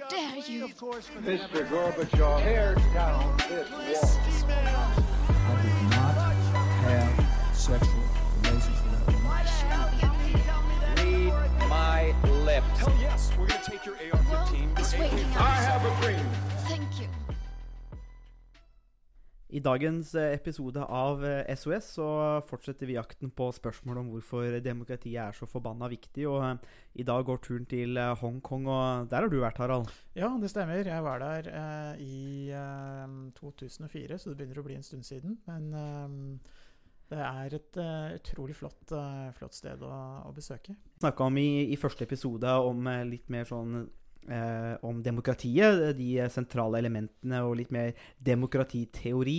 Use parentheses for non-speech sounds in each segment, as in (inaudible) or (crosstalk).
How dare you? Mr. Gorbachev, tear down this wall. I did not have sexual relations with that. Read my lips. Hell yes, we're gonna take your AR-15. It's waking I have a dream. I dagens eh, episode av eh, SOS så fortsetter vi jakten på spørsmål om hvorfor demokratiet er så forbanna viktig. Og eh, i dag går turen til eh, Hongkong, og der har du vært, Harald. Ja, det stemmer. Jeg var der eh, i eh, 2004, så det begynner å bli en stund siden. Men eh, det er et eh, utrolig flott, eh, flott sted å, å besøke. Snakka om i, i første episode om eh, litt mer sånn eh, om demokratiet, de sentrale elementene og litt mer demokratiteori.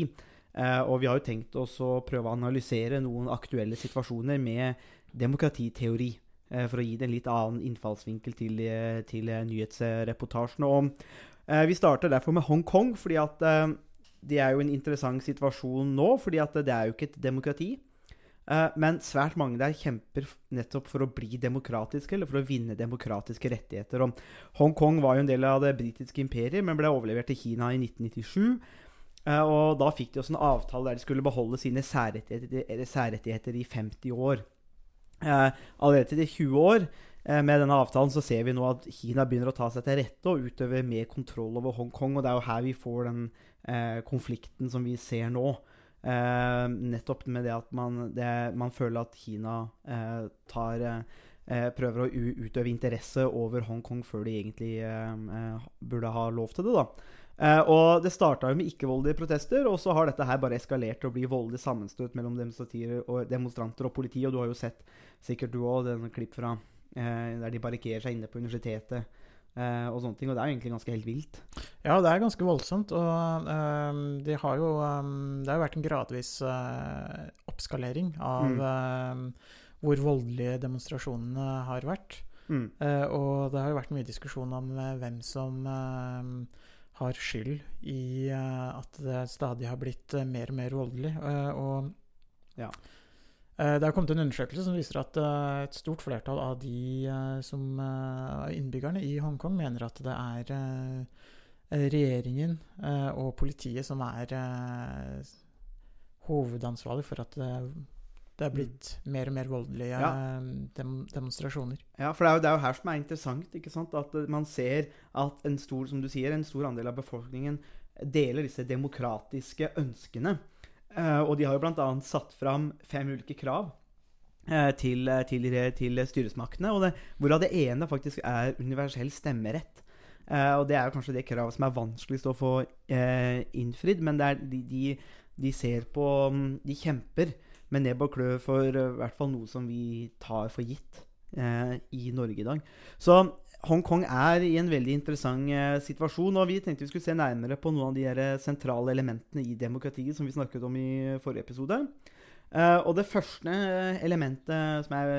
Eh, og vi har jo tenkt oss å prøve å analysere noen aktuelle situasjoner med demokratiteori. eh, for å gi det en litt annen innfallsvinkel til, eh, til nyhetsreportasjene. Og eh, vi starter derfor med Hongkong, fordi at eh, det er jo en interessant situasjon nå. fordi at det er jo ikke et demokrati. Eh, men svært mange der kjemper nettopp for å bli demokratiske, eller for å vinne demokratiske rettigheter. Hongkong var jo en del av det britiske imperiet, men ble overlevert til Kina i 1997. Eh, og da fikk de også en avtale der de skulle beholde sine særrettigheter, særrettigheter i 50 år. Eh, allerede til de 20 år med denne avtalen så ser vi nå at Kina begynner å ta seg til rette og utøve mer kontroll over Hongkong. Og det er jo her vi får den konflikten som vi ser nå. Eh, nettopp med det at man, det, man føler at Kina eh, tar eh, prøver å utøve interesse over Hongkong før de egentlig eh, eh, burde ha lov til det. da. Eh, og Det starta med ikke-voldelige protester, og så har dette her bare eskalert til å bli voldelig sammenstøt mellom og demonstranter og politi. Og du har jo sett sikkert du òg klipp fra der de barrikerer seg inne på universitetet. Eh, og sånne ting, og det er jo egentlig ganske helt vilt. Ja, det er ganske voldsomt. Og uh, de har jo um, Det har jo vært en gradvis uh, oppskalering av Mm. eh, hvor voldelige demonstrasjonene har vært. Mm. Eh, og det har jo vært mye diskusjon om hvem som har skyld i at det stadig har blitt mer og mer voldelig. Og Ja. Eh, det har kommet en undersøkelse som viser at eh, et stort flertall av de eh, som innbyggerne i Hongkong mener at det er regjeringen og politiet som er hovedansvarlig for at det, er blitt mer og mer voldelige Mm. Ja. dem demonstrasjoner. Ja, for det er, jo, det er jo her som er interessant. ikke sant? At man ser at en stor som du sier, en stor andel av befolkningen deler disse demokratiske ønskene. Eh, og de har jo bl.a. satt fram fem ulike krav eh, til, til, til styresmaktene. Og det, hvorav det ene faktisk er universell stemmerett. Eh, og det er jo kanskje det kravet som er vanskeligst å få innfridd. Men de, de, de ser på mm, De kjemper med nebb og klø for i hvert fall noe som vi tar for gitt i Norge i dag. Så Hongkong er i en veldig interessant eh, situasjon. Og vi tenkte vi skulle se nærmere på noen av de her eh, sentrale elementene i demokratiet som vi snakket om i forrige episode. Eh, og det første elementet som er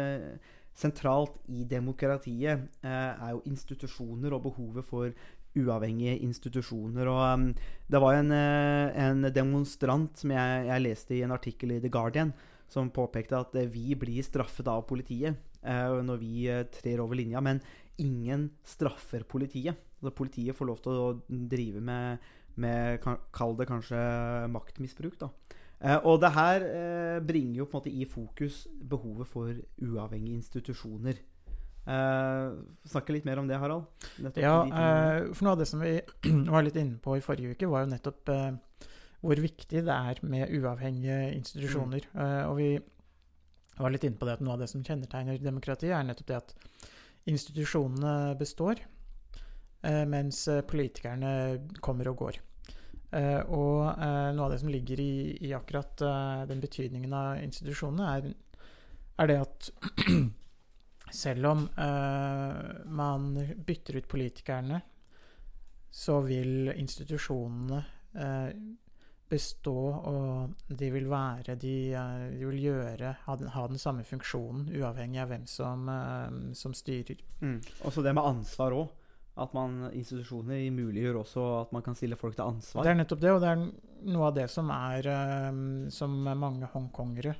sentralt i demokratiet, er jo institusjoner og behovet for uavhengige institusjoner. Og um, det var en, en demonstrant som jeg, jeg leste i en artikkel i The Guardian, som påpekte at vi blir straffet av politiet når vi trer over linja, men ingen straffer politiet. Altså, politiet får lov til å drive med, med Kall det kanskje maktmisbruk, da. Eh, og det her eh, bringer jo på en måte i fokus behovet for uavhengige institusjoner. Eh, snakke litt mer om det, Harald. Nettopp Ja, de eh, for noe av det som vi (clears throat) var litt inne på i forrige uke, var jo nettopp eh, hvor viktig det er med uavhengige institusjoner. Eh, og vi var litt inne på det at noe av det som kjennetegner demokratiet, er nettopp det at institusjonene består, eh, mens eh, politikerne kommer og går. Eh, og noe av det som ligger i, i akkurat den betydningen av institusjonene, er, er det at (clears throat) selv om man bytter ut politikerne, så vil institusjonene bestå, og de vil være De, eh, de vil gjøre ha den, ha den samme funksjonen, uavhengig av hvem som, eh, som styrer. Mm. Også det med ansvar òg. At man, institusjoner muliggjør også at man kan stille folk til ansvar. Det er nettopp det, og det er noe av det som er eh, Som mange hongkongere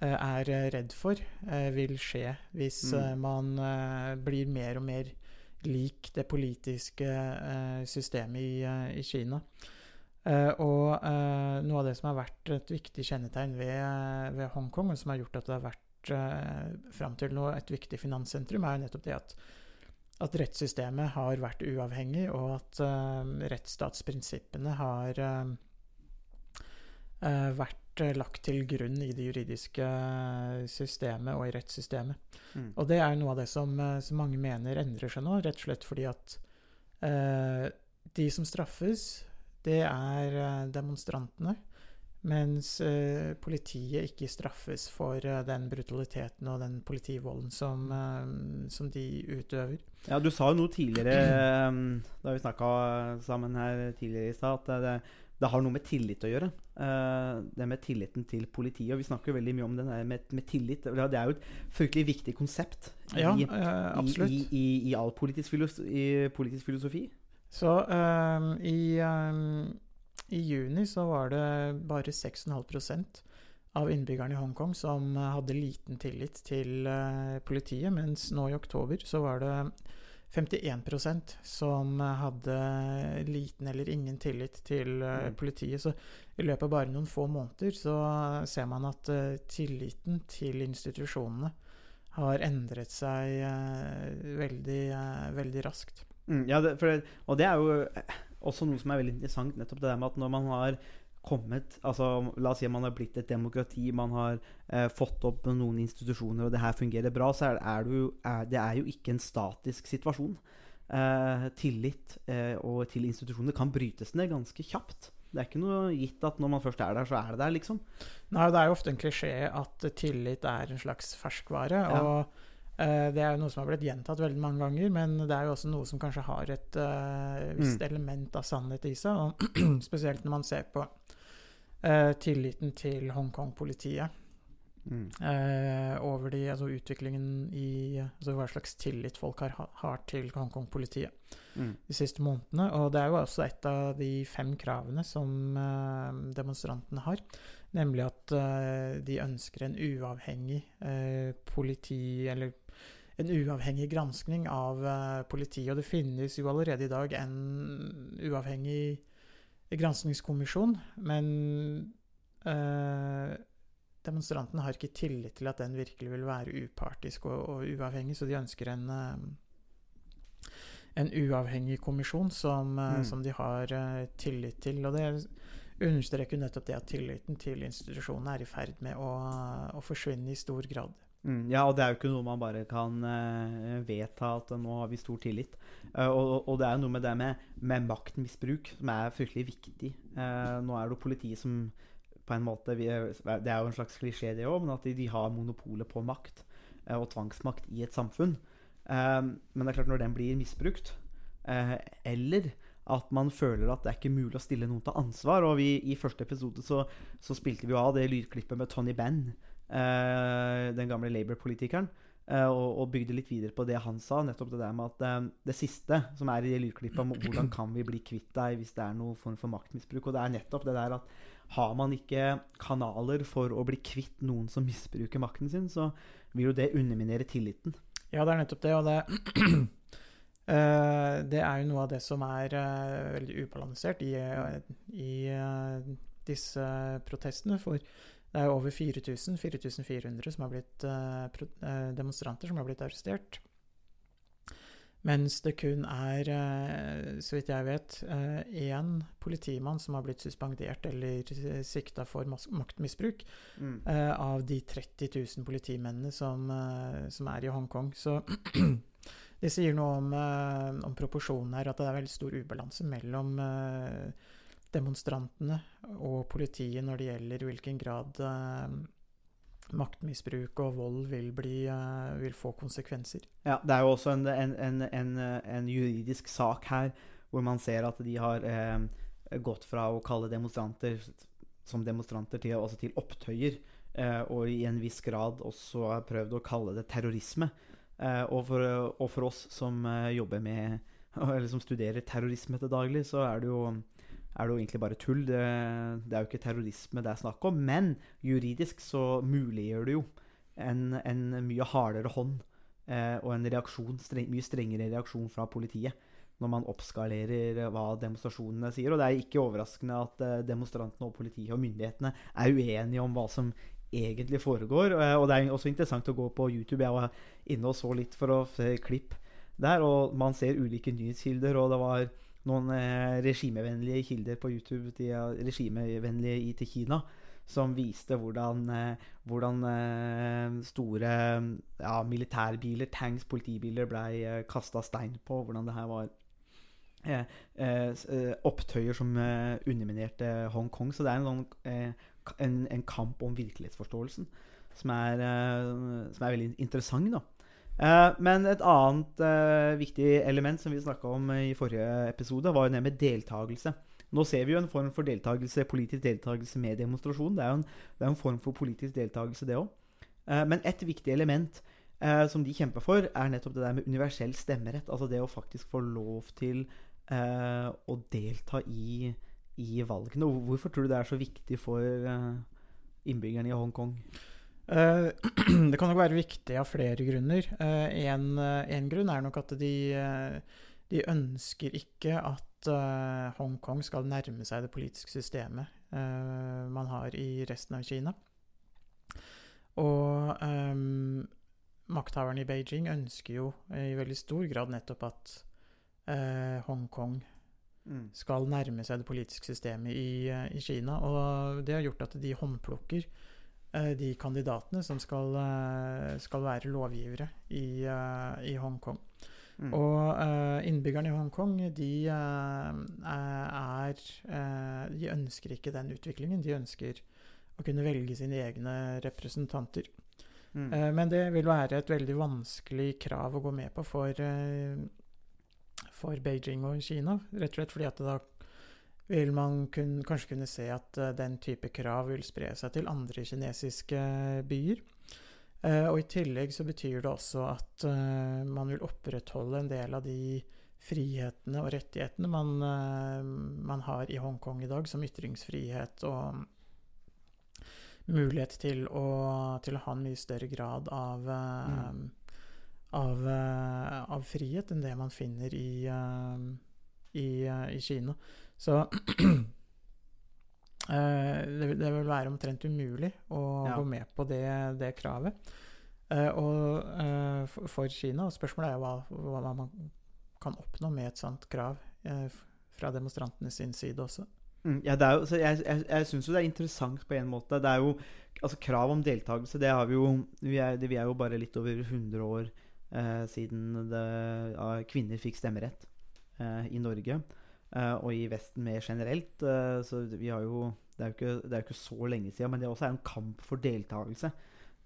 er redd for vil skje hvis Mm. man blir mer og mer lik det politiske systemet i, i Kina. Eh, og uh, noe av det som har vært et viktig kjennetegn ved, eh, ved Hongkong, og som har gjort at det har vært uh, fram til nå et viktig finanssentrum, er jo nettopp det at, at rettssystemet har vært uavhengig, og at rettsstatsprinsippene har vært lagt til grunn i det juridiske systemet og i rettssystemet. Mm. Og det er noe av det som, som mange mener endrer seg nå, rett og slett fordi at de som straffes, det er eh, demonstrantene. Mens eh, politiet ikke straffes for eh, den brutaliteten og den politivolden som, som de utøver. Ja, du sa jo noe tidligere da vi snakka sammen her tidligere i stad, at det, det har noe med tillit å gjøre. Det med tilliten til politiet. Og vi snakker jo veldig mye om det der med, med tillit. Det er jo et fryktelig viktig konsept i, Ja, i, i, i all politisk, filos i politisk filosofi. Så um, i, um, i juni så var det bare 6,5% av innbyggerne i Hongkong som eh, hadde liten tillit til uh, politiet, mens nå i oktober så var det 51% som hadde liten eller ingen tillit til eh, Mm. politiet. Så i løpet av bare noen få måneder så ser man at uh, tilliten til institusjonene har endret seg uh, veldig, eh, veldig raskt. Mm, ja, det, for, det- og det er jo eh, også noe som er veldig interessant, nettopp det der med at når man har kommet altså La oss si at man har blitt et demokrati, man har eh, fått opp noen institusjoner, og det her fungerer bra, så er, er det, jo, er, det er jo ikke en statisk situasjon. Eh, tillit eh, og til institusjoner kan brytes ned ganske kjapt. Det er ikke noe gitt at når man først er der, så er det der, liksom. Nei, det er jo ofte en klisjé at tillit er en slags ferskvare. Ja. Og det er jo noe som har blitt gjentatt veldig mange ganger, men det er jo også noe som kanskje har et uh, visst Mm. element av sannhet i seg. Og (clears throat) spesielt når man ser på uh, tilliten til Hongkong-politiet. Mm. Uh, over de, altså utviklingen i altså Hva slags tillit folk har, har til Hongkong-politiet Mm. de siste månedene. Og det er jo også et av de fem kravene som eh, demonstrantene har. Nemlig at eh, de ønsker en uavhengig eh, politi... Eller en uavhengig granskning av eh, politiet. Og det finnes jo allerede i dag en uavhengig granskningskommisjon, men øh, demonstrantene har ikke tillit til at den virkelig vil være upartisk og, og uavhengig, så de ønsker en eh, en uavhengig kommisjon som, Mm. som de har tillit til. Og det understreker nettopp det at tilliten til institusjonene er i ferd med å, å forsvinne i stor grad. Mm, ja, og det er jo ikke noe man bare kan uh, vedta at nå har vi stor tillit. Uh, og, og det er jo noe med det med, med maktmisbruk som er fryktelig viktig. Uh, nå er det jo politiet som på en måte vi, Det er jo en slags klisjé, det òg, men at de, de har monopolet på makt og tvangsmakt i et samfunn. Men det er klart, når den blir misbrukt, eller at man føler at det er ikke mulig å stille noen til ansvar. Og vi, I første episode så, så spilte vi jo av det lydklippet med Tony Benn, den gamle Labour-politikeren. eh, og, og bygde litt videre på det han sa. Nettopp det der med at eh, det siste som er i lydklippet, om hvordan (clears throat) kan vi bli kvitt deg hvis det er noen form for maktmisbruk. Og det er nettopp det der at har man ikke kanaler for å bli kvitt noen som misbruker makten sin, så vil jo det underminere tilliten. Ja, det er nettopp det, og det (clears throat) eh, Det er jo noe av det som er eh, veldig ubalansert i, eh, i eh, disse protestene. For det er jo over 4000, 4400 som har blitt, eh, eh, demonstranter som har blitt arrestert. Mens det kun er, eh, så vidt jeg vet, én politimann som har blitt suspendert eller eh, sikta for maktmisbruk eh, av de 30 000 politimennene som, eh, som er i Hongkong. Så (clears throat) det sier noe om, eh, om proporsjonen her, at det er veldig stor ubalanse mellom eh, demonstrantene og politiet når det gjelder hvilken grad eh, maktmisbruk og vold vil, bli, eh, vil få konsekvenser. Ja, det er jo også en, en, en, en, juridisk sak her hvor man ser at de har eh, gått fra å kalle demonstranter som demonstranter til, også til opptøyer, eh, og i en viss grad også har prøvd å kalle det terrorisme. Eh, og, for, og for oss som eh, jobber med (laughs) eller som studerer terrorisme til daglig, så er det jo er det jo egentlig bare tull. Det, det er jo ikke terrorisme det er snakk om. Men juridisk så muliggjør det jo en, en mye hardere hånd eh, og en reaksjon, streng, mye strengere reaksjon fra politiet når man oppskalerer eh, hva demonstrasjonene sier. Og det er ikke overraskende at eh, demonstrantene og politiet og myndighetene er uenige om hva som egentlig foregår. Eh, og det er også interessant å gå på YouTube. Jeg var inne og så litt for å se klipp der, og man ser ulike nyhetskilder. Og det var noen eh, regimevennlige kilder på YouTube, er regimevennlige til Kina, som viste hvordan, eh, hvordan eh, store ja, militærbiler, tanks, politibiler, blei kasta stein på. Hvordan det her var opptøyer som underminerte Hongkong. Så det er en, sånn, en, en kamp om virkelighetsforståelsen som er, som er veldig interessant. da. Eh, men et annet eh, viktig element som vi snakka om i forrige episode, var jo det med deltakelse. Nå ser vi jo en form for deltakelse, politisk deltakelse med demonstrasjon. Det er jo en, er en form for politisk deltakelse, det òg. men et viktig element eh, som de kjemper for, er nettopp det der med universell stemmerett. Altså det å faktisk få lov til eh, å delta i, i valgene. Hvorfor tror du det er så viktig for eh, innbyggerne i Hongkong? Eh, (clears throat) det kan nok være viktig av flere grunner. Én grunn er nok at de, eh, de ønsker ikke at eh, Hongkong skal nærme seg det politiske systemet eh, man har i resten av Kina. Og um, makthaverne i Beijing ønsker jo i veldig stor grad nettopp at uh, Hongkong skal nærme seg det politiske systemet i, eh, i Kina. Og det har gjort at de håndplukker eh, de kandidatene som skal, eh, skal være lovgivere i, eh, i Hongkong. Mm. Og eh, innbyggerne i Hongkong, de eh, er eh, De ønsker ikke den utviklingen. De ønsker å kunne velge sine egne representanter. Mm. Eh, men det vil være et veldig vanskelig krav å gå med på for, eh, for Beijing og Kina. Rett og slett fordi at da vil man kun, kanskje kunne se at eh, den type krav vil spre seg til andre kinesiske byer. Eh, og i tillegg så betyr det også at eh, man vil opprettholde en del av de frihetene og rettighetene man, eh, man har i Hongkong i dag, som ytringsfrihet og mulighet til å, til å ha en mye større grad av, mm. av, eh, av frihet enn det man finner i, eh, i, eh, i Kina. Så (clears throat) eh, det, det vil være omtrent umulig å Ja. gå med på det, det kravet. Eh, og eh, for, for Kina, og spørsmålet er jo hva, hva man kan oppnå med et sånt krav fra demonstrantene sin side også. Mm, ja, det er jo, så jeg jeg, jeg syns jo det er interessant på en måte. Det er jo altså Krav om deltakelse, det har vi jo Vi er, det, vi er jo bare litt over 100 år eh, siden det, ja, kvinner fikk stemmerett eh, i Norge. Eh, og i Vesten mer generelt. eh, så vi har jo det er jo, ikke, det er jo ikke så lenge siden, men det også er en kamp for deltakelse.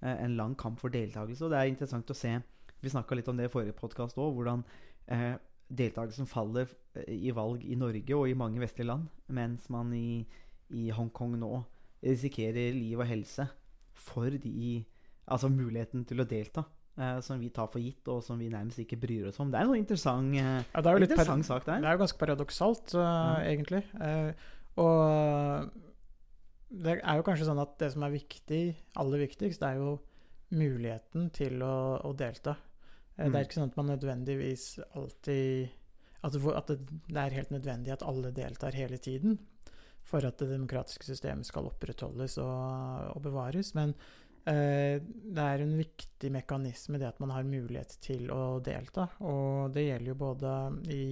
Eh, en lang kamp for deltakelse. Og det er interessant å se Vi snakka litt om det i forrige podkast òg, hvordan eh, deltakelsen faller i valg i Norge og i mange vestlige land, mens man i, i Hongkong nå risikerer liv og helse for de Altså muligheten til å delta, eh, som vi tar for gitt, og som vi nærmest ikke bryr oss om. Det er en sånn interessant, uh, Ja, det er jo litt interessant sak der. Det er jo ganske paradoksalt, uh, mm. egentlig. Eh, og det er jo kanskje sånn at det som er viktig, aller viktigst, det er jo muligheten til å, å delta. Mm. Det Mm. er ikke sånn at man nødvendigvis alltid at, det, at det, det er helt nødvendig at alle deltar hele tiden for at det demokratiske systemet skal opprettholdes og, og bevares. Men eh, det er en viktig mekanisme det at man har mulighet til å delta. Og det gjelder jo både i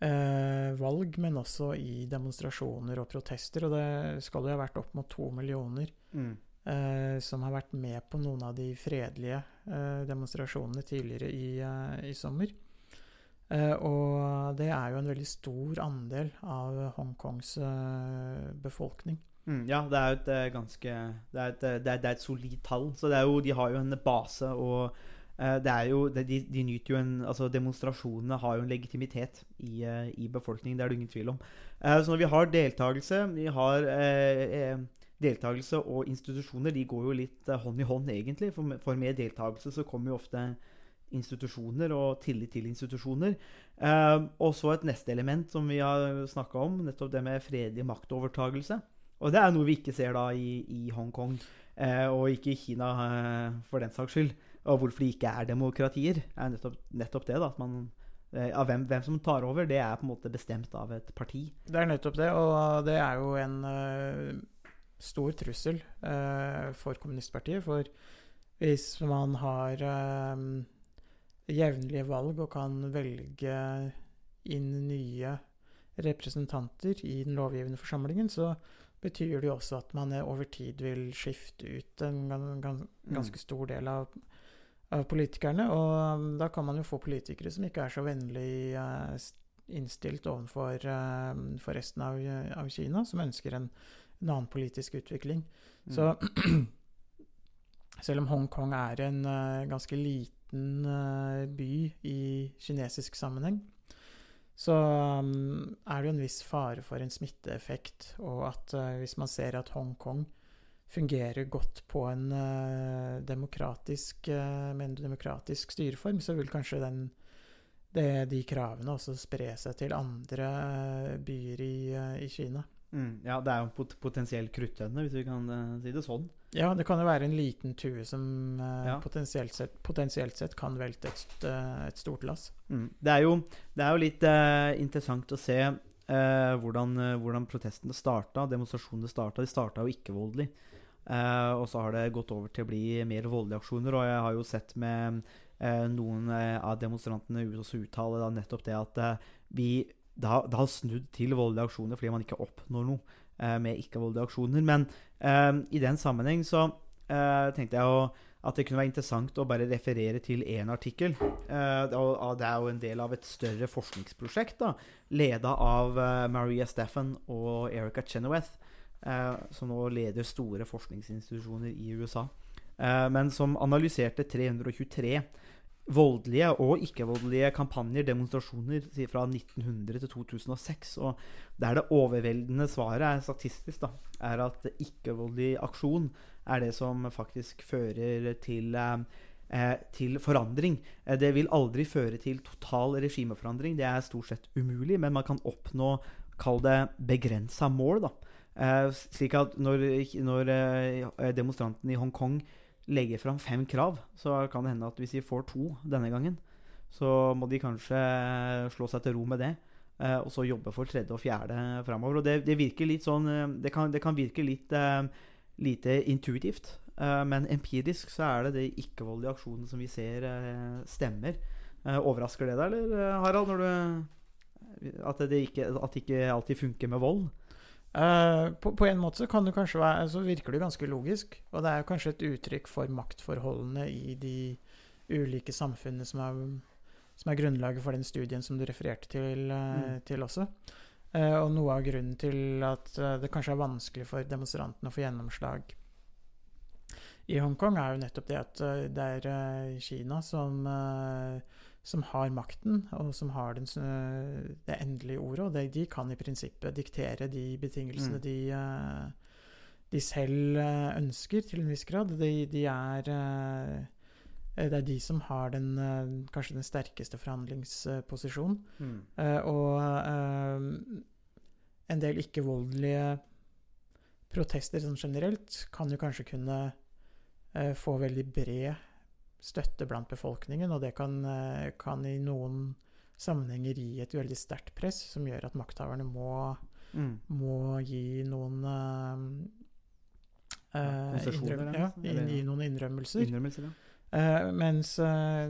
eh, valg, men også i demonstrasjoner og protester. Og det skal jo ha vært opp mot to millioner Mm. eh, som har vært med på noen av de fredelige eh, demonstrasjonene tidligere i, eh, i sommer. Eh, og det er jo en veldig stor andel av Hongkongs eh, befolkning. Mm, ja, det er jo et eh, ganske Det er et, eh, det er, det er et solid tall. Så jo, de har jo en base, og eh, det er jo de, de nyter jo en Altså, demonstrasjonene har jo en legitimitet i, i befolkningen, det er det ingen tvil om. Så når vi har deltakelse Vi har Deltakelse og institusjoner de går jo litt hånd i hånd, egentlig. For, med- for med deltakelse så kommer jo ofte institusjoner og tillit til institusjoner. Eh, og så et neste element som vi har snakka om, nettopp det med fredelig maktovertagelse. Og det er noe vi ikke ser da i, i Hongkong, eh, og ikke i Kina eh, for den saks skyld. og hvorfor de ikke er demokratier, er nettopp, nettopp det. da, at man eh, av hvem, hvem som tar over, det er på en måte bestemt av et parti. Det er nettopp det, og det er jo en uh, stor trussel uh, for kommunistpartiet. For hvis man har uh, jevnlige valg og kan velge inn nye representanter i den lovgivende forsamlingen, så betyr det jo også at man eh, over tid vil skifte ut en gan, ganske stor del av, av politikerne. Og um, da kan man jo få politikere som ikke er så vennlig eh, innstilt overfor eh, for resten av, av Kina, som ønsker en, en annen politisk utvikling. Mm. Så (clears throat) selv om Hongkong er en eh, ganske liten by i kinesisk sammenheng, så um, er det jo en viss fare for en smitteeffekt, og at uh, hvis man ser at Hongkong fungerer godt på en uh, demokratisk, uh, demokratisk styreform, så vil kanskje den, det, de kravene også spre seg til andre byer i, i Kina. Mm, ja, det er jo en pot potensiell kruttønne, hvis vi kan si det sånn. Ja, det kan jo være en liten tue som eh, Ja. potensielt, sett, potensielt sett kan velte et, eh, et stort lass. Mm. Det, er jo, det er jo litt eh, interessant å se eh, hvordan, eh, hvordan protestene starta, demonstrasjonene starta. De starta jo ikke voldelig. Eh, og så har det gått over til å bli mer voldelige aksjoner. Og jeg har jo sett med noen av demonstrantene også uttale da nettopp det at vi det har, det har snudd til voldelige aksjoner fordi man ikke oppnår noe med ikke-voldelige aksjoner. Men eh, i den sammenheng så eh, tenkte jeg å, at det kunne være interessant å bare referere til én artikkel. Eh, det er jo- en del av et større forskningsprosjekt da, leda av eh, Maria Steffen og Erica Chenoweth, eh, som nå leder store forskningsinstitusjoner i USA. Eh, men som analyserte 323 voldelige og ikke-voldelige kampanjer, demonstrasjoner, fra 1900 til 2006. Og der det overveldende svaret er statistisk, da, er at ikke-voldelig aksjon er det som faktisk fører til eh, eh, til forandring. Eh, Det vil aldri føre til total regimeforandring. Det er stort sett umulig, men man kan oppnå Kall det begrensa mål. da. Eh, slik at når, når demonstrantene i Hongkong legger fram fem krav, så kan det hende at hvis de får to denne gangen, så må de kanskje slå seg til ro med det. eh, og så jobbe for tredje og fjerde framover. Og det, det virker litt sånn eh, Det kan, det kan virke litt uh, lite intuitivt. uh, men empirisk så er det de ikke-voldelige aksjonene som vi ser, uh, stemmer. Overrasker det deg, eller Harald, når du at det ikke, at det ikke alltid funker med vold? Eh, på, på en måte så kan det kanskje være Så virker det ganske logisk. Og det er kanskje et uttrykk for maktforholdene i de ulike samfunnene som er, som er grunnlaget for den studien som du refererte til, eh, Mm. til også. Uh, og noe av grunnen til at det kanskje er vanskelig for demonstrantene å få gjennomslag i Hongkong, er jo nettopp det at det er Kina som eh, som har makten, og som har den, det endelige ordet. Og det, de kan i prinsippet diktere de betingelsene Mm. de, eh, de selv eh, ønsker, til en viss grad. De, de er eh, Det er de som har den, eh, kanskje den sterkeste forhandlingsposisjonen. Mm. og eh, en del ikke-voldelige protester sånn generelt kan jo kanskje kunne eh, få veldig bred støtte blant befolkningen, og det kan, eh, kan i noen sammenhenger gi et veldig sterkt press som gjør at makthaverne må, Mm. må gi noen uh, konsesjoner, ja, eller- gi noen innrømmelser. Innrømmelser, ja. Uh, mens uh,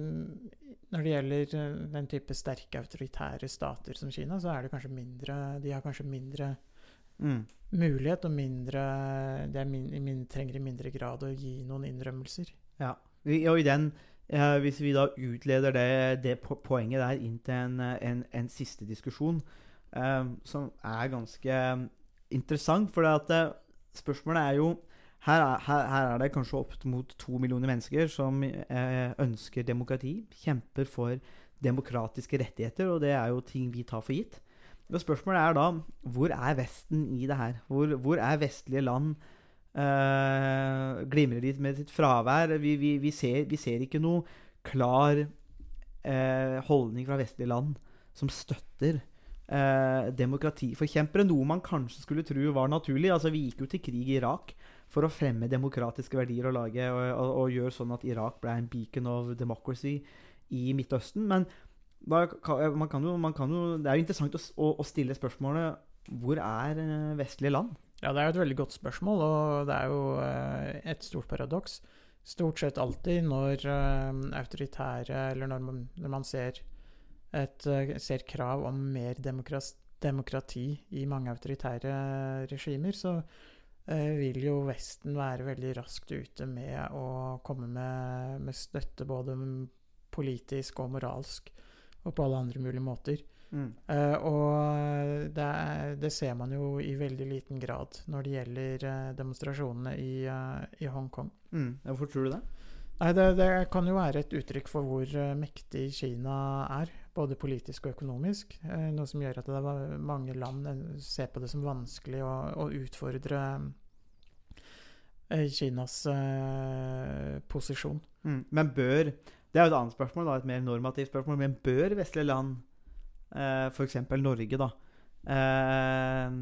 når det gjelder den type sterke autoritære stater som Kina, så er det kanskje mindre De har kanskje mindre Mm. mulighet og mindre De min, i min, trenger i mindre grad å gi noen innrømmelser. Ja. Og i den, eh, hvis vi da utleder det, det poenget der inn til en, eh, en, en siste diskusjon, eh, som er ganske interessant, for spørsmålet er jo her er, her, er det kanskje opp mot to millioner mennesker som ønsker demokrati, kjemper for demokratiske rettigheter, og det er jo ting vi tar for gitt. Og spørsmålet er da hvor er Vesten i det her? Hvor, hvor er vestlige land? Eh, glimrer litt med sitt fravær? Vi, vi, vi, ser, vi ser ikke noe klar uh, holdning fra vestlige land som støtter uh, demokratiforkjempere. Noe man kanskje skulle tro var naturlig. Altså, vi gikk jo til krig i Irak for å fremme demokratiske verdier og lage og, og, og gjøre sånn at Irak ble en beacon of democracy i Midtøsten. Men da, man kan jo, man kan jo, det er jo interessant å, å, å stille spørsmålet hvor er vestlige land? Ja, det er jo et veldig godt spørsmål, og det er jo eh, et stort paradoks. Stort sett alltid når eh, autoritære Eller når man, når man ser, et, eh, ser krav om mer demokrati i mange autoritære regimer, så vil jo Vesten være veldig raskt ute med å komme med, med støtte både politisk og moralsk og på alle andre mulige måter. Eh, og det, er, det ser man jo i veldig liten grad når det gjelder eh, demonstrasjonene i, uh, i Hongkong. Mm. Hvorfor tror du det? Nei, det, det kan jo være et uttrykk for hvor eh, mektig Kina er, både politisk og økonomisk. Uh, noe som gjør at det er mange land eh, ser på det som vanskelig å, å utfordre eh, Kinas uh, posisjon. Mm. Men bør Det er jo et annet spørsmål, da, et mer normativt spørsmål. Men bør vestlige land, eh, f.eks. Norge, da, eh,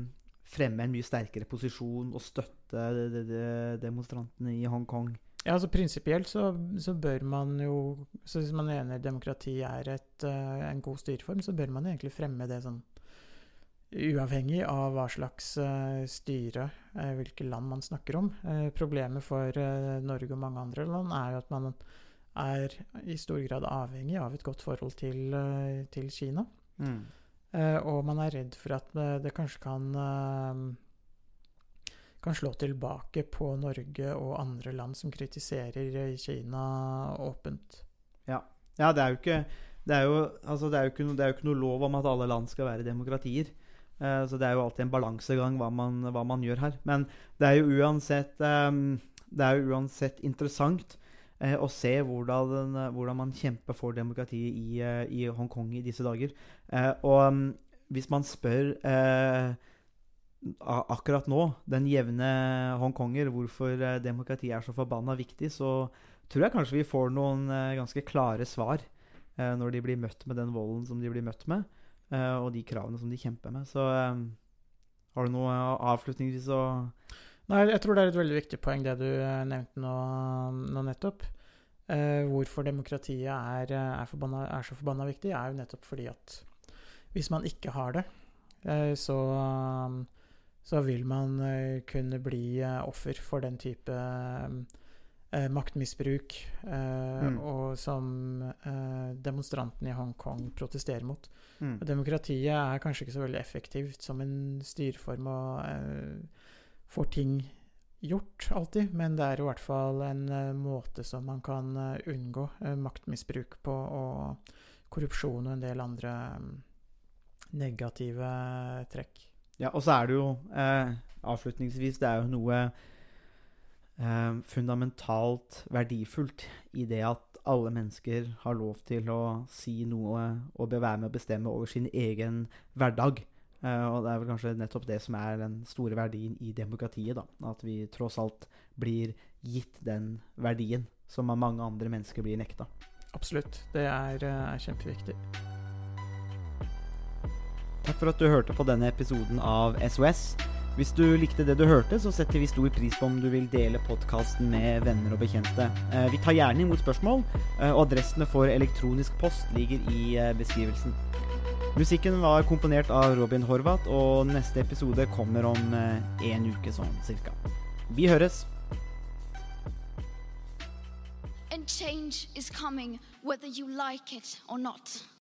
fremme en mye sterkere posisjon og støtte de, de, de demonstrantene i Hongkong? Ja, altså Prinsipielt så, så bør man jo så Hvis man mener demokrati er et, eh, en god styreform, så bør man egentlig fremme det sånn uavhengig av hva slags eh, styre, uh, hvilke land man snakker om. Eh, problemet for eh, Norge og mange andre land er jo at man er i stor grad avhengig av et godt forhold til, eh, til Kina. Mm. Eh, og man er redd for at eh, det kanskje kan uh, kan slå tilbake på Norge og andre land som kritiserer Kina åpent. Ja, det er ikke det er jo, altså det, er ikke, det er jo ikke noe lov om at alle land skal være demokratier. Så det er jo alltid en balansegang hva man, hva man gjør her. Men det er jo uansett, um, det er jo uansett interessant eh, å se hvordan, hvordan man kjemper for demokratiet i, eh, i Hongkong i disse dager. Eh, og mm, hvis man spør eh, akkurat nå, den jevne hongkonger, hvorfor eh, demokrati er så forbanna viktig, så tror jeg kanskje vi får noen eh, ganske klare svar eh, når de blir møtt med den volden som de blir møtt med, eh, og de kravene som de kjemper med. Så eh, har du noe eh, avslutningsvis å Nei, jeg tror det er et veldig viktig poeng det du eh, nevnte nå, nå nettopp. Eh, hvorfor demokratiet er, eh, er, forbanna, er så forbanna viktig, er jo nettopp fordi at hvis man ikke har det, eh, så, så vil man eh, kunne bli offer for den type eh, maktmisbruk eh, Mm. og som eh, demonstrantene i Hongkong protesterer mot. mm. Demokratiet er kanskje ikke så veldig effektivt som en styreform og eh, får ting gjort alltid, men det er i hvert fall en eh, måte som man kan eh, unngå eh, maktmisbruk på, og korrupsjon og en del andre mm, negative trekk. Ja, og så er det jo avslutningsvis Det er jo noe fundamentalt verdifullt i det at alle mennesker har lov til å si noe og være med å bestemme over sin egen hverdag. Eh, og det er vel kanskje nettopp det som er den store verdien i demokratiet. da, At vi tross alt blir gitt den verdien som mange andre mennesker blir nekta. Absolutt. Det er, eh, er kjempeviktig. Takk for at du hørte på denne episoden av SOS. Hvis du likte det du hørte, så setter vi stor pris på om du vil dele podkasten med venner og bekjente. Eh, Vi tar gjerne imot spørsmål, og adressene for elektronisk post ligger i beskrivelsen. Musikken var komponert av Robin Horvath, og neste episode kommer om én en uke sånn cirka. Vi høres! And change is coming whether you like it or not.